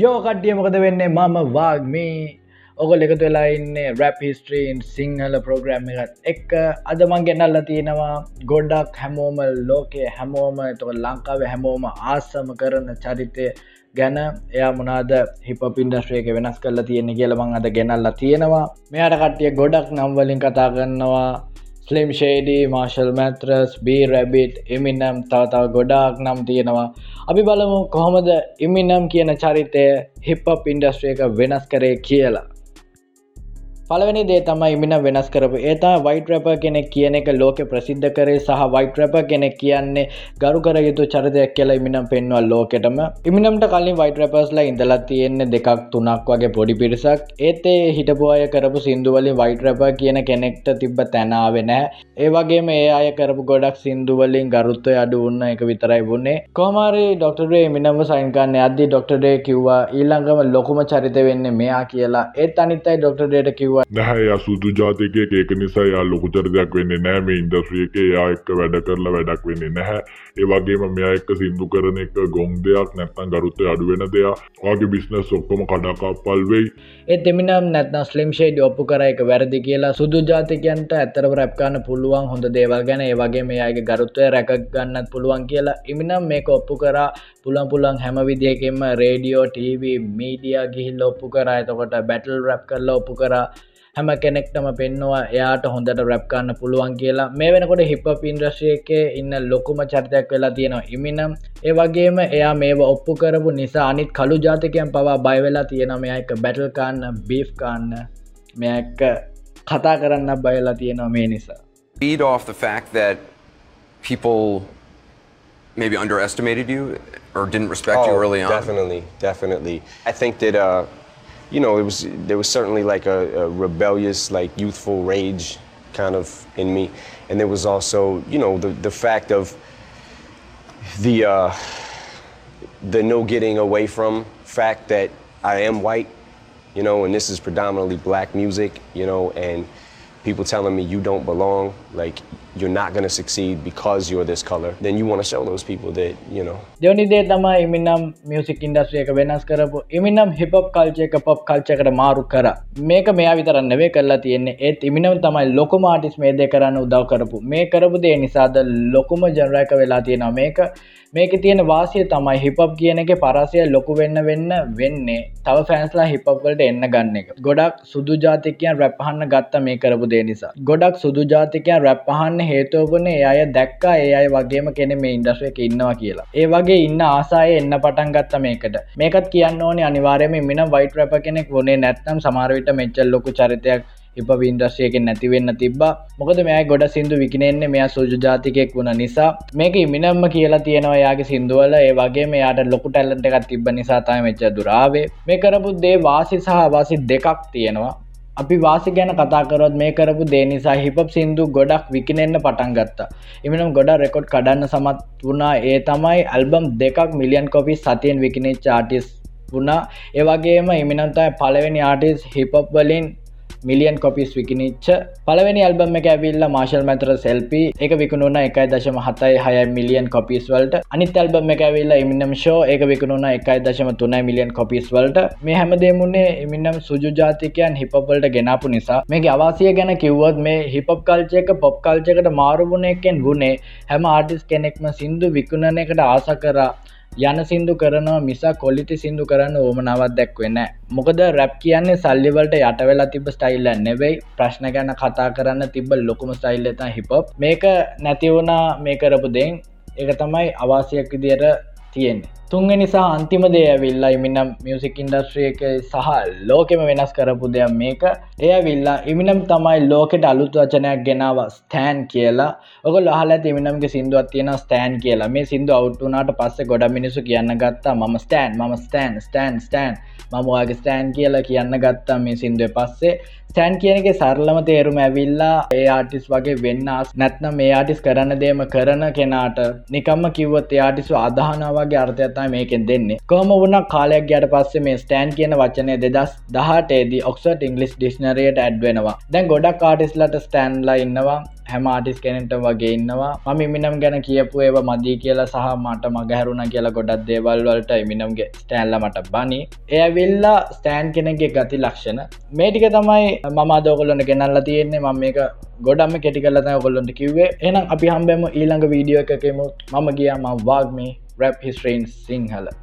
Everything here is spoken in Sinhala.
යෝ කට්ටිය මොකද වෙන්නේ? මම වාග මේ ඔගොල් එකතු වෙලා ඉන්න රැප් හිස්ට්‍රීන් සිංහල ප්‍රෝග්‍රම් එකත් එක් අද මං ගෙනල්ල තියෙනවා ගොඩක් හැමෝම ලෝකයේ හැමෝම තො ලංකාව හැමෝම ආසම කරන චරිතය ගැන. එයා මොනාද හිප පින්ඩස්්‍රේක වෙනස් කල්ල තියෙන කියලමං අද ගෙනල්ල තියෙනවා. මෙයාට කට්ටිය ගොඩක් නම්වලින් කතා කරන්නවා ස්ලිම් ෂේඩී මාර්ශල් මැත්‍රස් බී රැබිට් එමිනම් තවතාව ගොඩාක් නම් තියෙනවා. අපි බලමු කොහොමද ඉමිනම් කියන චරිතය හිප්ප ඉන්ඩස්ට්‍රිය එක වෙනස් කරේ කියලා. පලවෙනි දේ තමයි ඉමින වෙනස් කරපු. ඒතා වයිට රැප කෙනෙක් කියන එක ලෝක ප්‍රසිද්ධ කරේ සහ වයිට රැප කෙනෙක් කියන්නේ ගරු කර යුතු චරිතයක් කියලා ඉමිනම් පෙන්වල් ලෝකෙටම. ඉමිනම්ට කලින් වයිට රැපස්ලා ඉඳලා තියෙන්නේ දෙකක් තුනක් වගේ පොඩි පිරිසක්. ඒත් ඒ හිටපු අය කරපු සිින්දුවලින් වයිට රැප කියන කෙනෙක්ට තිබ්බ තැනාවෙනෑ ඒ වගේම ඒ අය කරපු ගොඩක් සිින්දුවලින් ගරුත්වය අඩු උන්න එක විතරයි වුණේ. කොහමරි ඩොක්ටරේ මිනම සයින්කන්න අද්දි ඩොක්ටරේ කිව්වා ඊළඟම ලොකුම චරිත වෙන්න මෙයා කියලා. ඒත් අනිත්තයි ඩොක්ටරේට කිව්වා නැහැ යා සුදු ජාතිකයෙක්. ඒක නිසා යා ලොකු චරිතයක් වෙන්නේ නැහැ. මේ ඉන්ඩස්ට්‍රි එකේ යා එක්ක වැඩ කරලා වැඩක් වෙන්නේ නැහැ. ඒ වගේම මෙයා එක්ක සින්දු කරන එක ගොන් දෙයක් නැත්නම් ගරුත්වය අඩු වෙන දෙයක්. ඔයාගේ බිස්නස් ඔක්කොම කඩාකප්පල් වෙයි. ඒත් එමිනම් නැත්නම් ස්ලිම් ෂේඩ් ඔප්පු කර එක වැරදි කියලා සුදු ජාතිකයන්ට ඇත්තරම රැප් ගන්න පුළුවන් හොඳ දේවල් ගැන. ඒ වගේ මෙයාගේ ගරුත්වය රැක ගන්නත් පුළුවන් කියලා. ඉමිනම් මේක ඔප්පු කරා පුළන් පුළන් හැම විදියකින්ම රේඩියෝ ටීවී මීඩිය ගිහිල් ඔප්පු කරා. එතකොට බැටල් රැප් කරලා ඔප්පු කරා. හැම කෙනෙක්ටම පෙන්නවා එයාට හොඳට රැප්කන්න පුළුවන් කියලා මේ වෙනකොට හිප පින්ද්‍රශයක ඉන්න ලොකුම චරිතයක් වෙලා තියෙනවා ඉමිනම් ඒ වගේම එයා මේ ඔප්පු කරපු නිසා අනිත් කළු ජාතිකයන් පවා බයවෙලා තියෙන මෙයක බැටල් කාන්න බීෆ් කාන්න මෙයක කතා කරන්න බයලා තියෙනවා මේ නිසා feed off the fact that people maybe underestimated you or didn't respect you early on? Definitely, definitely. I think that uh, you know, it was there was certainly like a, a, rebellious, like youthful rage kind of in me, and there was also, you know, the the fact of the uh, the no getting away from fact that I am white, you know, and this is predominantly black music, you know, and people telling me you don't belong, like you're not going to succeed because you're this color, then you want to show those people that, you know. දෙවනිදේ තමයි ඉමිනම් මියසික් ඉන්ඩස්ට්‍රිය එක වෙනස් කරපු. ඉමිනම් හිපප් කල්චයක පොප් කල්චකට මාරු කර. මේක මෙයා විතරන්න වේ කරලා තියෙන්නේ. ඒත් ඉමිනම් තමයි ලොකුම ආටිස් මේ දේ කරන්න උදව් කරපු. මේ කරපු දේ නිසාද ලොකුම ජනරයක වෙලා තියෙනවා. මේක මේක තියෙන වාසිය තමයි හිපප් කියන එක පරසය ලොකු වෙන්න වෙන්න වෙන්නේ. තව ෆෑන්ස්ලා හිපප්වලට එන්න ගන්න එක. ගොඩක් සුදු ජාතිකයන් රැප්හන්න ගත්ත මේ කරපු දේ නිසා. ගොඩක් සුදු ජාතිකයන් රැප්පහන්න හේතුවබනේ ඒ අය දැක්කා ඒ අය වගේම කෙන මේ ඉන්ඩස්්‍ර එක ඉන්නවා කියලා. ඒ වගේ ඉන්න ආසාය එන්න පටන් ගත්ත මේකට. මේකත් කියන්න ඕනේ අනිවාරයම මින වයිට රැප කෙනෙක් වනේ නැත්නම් සමාරවිට මෙච්චල් ලොකු චරිතයක් ඉප වින්ඩස්්‍රයකෙන් නැතිවෙන්න තිබ්බා. මොකද මෙය ගොඩ සිින්දු විකිනෙන්නේ මෙයා සුජු ජාතිකෙක් වුණ නිසා. මේක ඉමිනම්ම කියලා තියෙනවා යාගේ සිින්දුවල ඒ වගේ මෙයාට ලොකු ටැල්ලට එකක් තිබ නිසා තම මෙච්ච දුරාවේ මේ කරපු දේ වාසි සහ වාසි දෙකක් තියෙනවා. අපි වාසි ගැන කතාකරොත් මේ කරපු දේ නිසා හිපප් සිින්දු ගොඩක් විකිනෙන්න පටන් ගත්තා. එමනම් ගොඩ රෙකොඩ් කඩන්න සමත් වුණා. ඒ තමයි ඇල්බම් දෙකක් මිලියන් කොපි සතියෙන් විකිනේ චාටිස් වුණා. ඒවගේම එමිනන්තයි පලවෙනි ආටිස් හිපප් වලින් මිලියන් කොපිස් විකිනිච්ච පලවෙනි අල්බම් එක ඇවිල්ල මාශල් මතර සෙල්පි එක විකුණුන එකයි දශම හතයි හය මිලියන් කොපිස් වලට. අනිත් ඇල්බම් එක ඇවිල්ල ඉමිනම් ෂෝ එක විකුණුන එකයි දශම තුනයි මිලියන් කොපිස් වලට. මේ හැමදේමුණේ එමිනම් සුජු ජාතිකයන් හිපවලට ගෙනාපු නිසා. මේ අවාසිය ගැන කිව්වොත් මේ හිපප් කල්චයක පොප් කල්චකට මාරුබුණ එකෙන් වුණේ හැම ආටිස් කෙනෙක්ම සිින්දු විකුණන එකට ආස කරා. යන සිින්දු කරනවා මිසා කොලිටි සිින්දු කරන්න ඕමනාවත් දැක්වෙන්න මොකද රැප් කියන්නේ සල්ලිවලට යට වෙලා තිබ ස්ටයිල්ල නෙවෙයි. ප්‍රශ්න ගැන කතා කරන්න තිබ ලොකුම ස්ටයිල් එත හිපොප් මේක නැතිවුණා මේ කරපු දෙෙන් එක තමයි අවාසියක් විදියට තියෙන්නේ. තුන්ග නිසා අන්තිම දේ ඇවිල්ලා ඉමිනම් මියසික් ඉන්ඩස්ට්‍රිය එක සහ ලෝකෙම වෙනස් කරපු දෙයක් මේක. එය විල්ලා ඉමිනම් තමයි ලෝකෙට අලුත් වචනයක් ගෙනාව ස්ටෑන් කියලා. ඔක ලහල තිමිනම්ගේ සිින්දුවත් තියෙන ස්ටෑන් කියලා. මේ සිින්දු අවට්ටුනාට පස්සේ ගොඩ මිනිසු කියන්න ගත්තා ම ස්ටෑන් ම ස්ටෑන් ස්ටෑන් ස්ටෑන්. මමවාගේ ස්ටෑන් කියලා කියන්න ගත්තා මේ සිින්දුව පස්සේ. ස්ටෑන් කියනක සරලම තේරුම ඇවිල්ලා ඒ ආටිස් වගේ වෙන්නස් නැත්නම් මේ ආටිස් කරන්න දේම කරන කෙනාට නිකම්ම කිව්වත් යාටිසු අදහනාවගේ අර්ථයක් තයි මේකෙන් දෙන්නේ. කොහම වුණ කාලයක් ගයට පස්සේ මේ ස්ටෑන් කියන වචනය දෙදස් දහටේදී ඔක්සට ඉංගලිස් ඩිස්නරයට ඇඩ්වෙනවා දැන් ගොඩක් ආටිස්ලට ස්ටෑන්ලා ඉන්නවා හැම ආටිස් කෙනෙට වගේ ඉන්නවා. මම මිනම් ගැන කියපු ඒව මදී කියලා සහ මට මගහැරුණ කියලා ගොඩක් දේවල් වලට මිනම්ගේ ස්ටෑන්ල මට බනි එයවිල්ලා ස්ටෑන් කෙනෙගේ ගති ලක්ෂණ. මේටික තමයි මම දෝකොල්ලොන්න ගෙනල්ලා තියෙන්නේ. මම මේක ගොඩම කෙටි කලත ඔකොල්ලොන්ට කිව්වේ. එනම් අපි හම්බෙම ඊළඟ වීඩියෝ එකකෙමු මම ගියා ම වාග්මේ. රැප් හිස්ට්‍රේන් සිංහල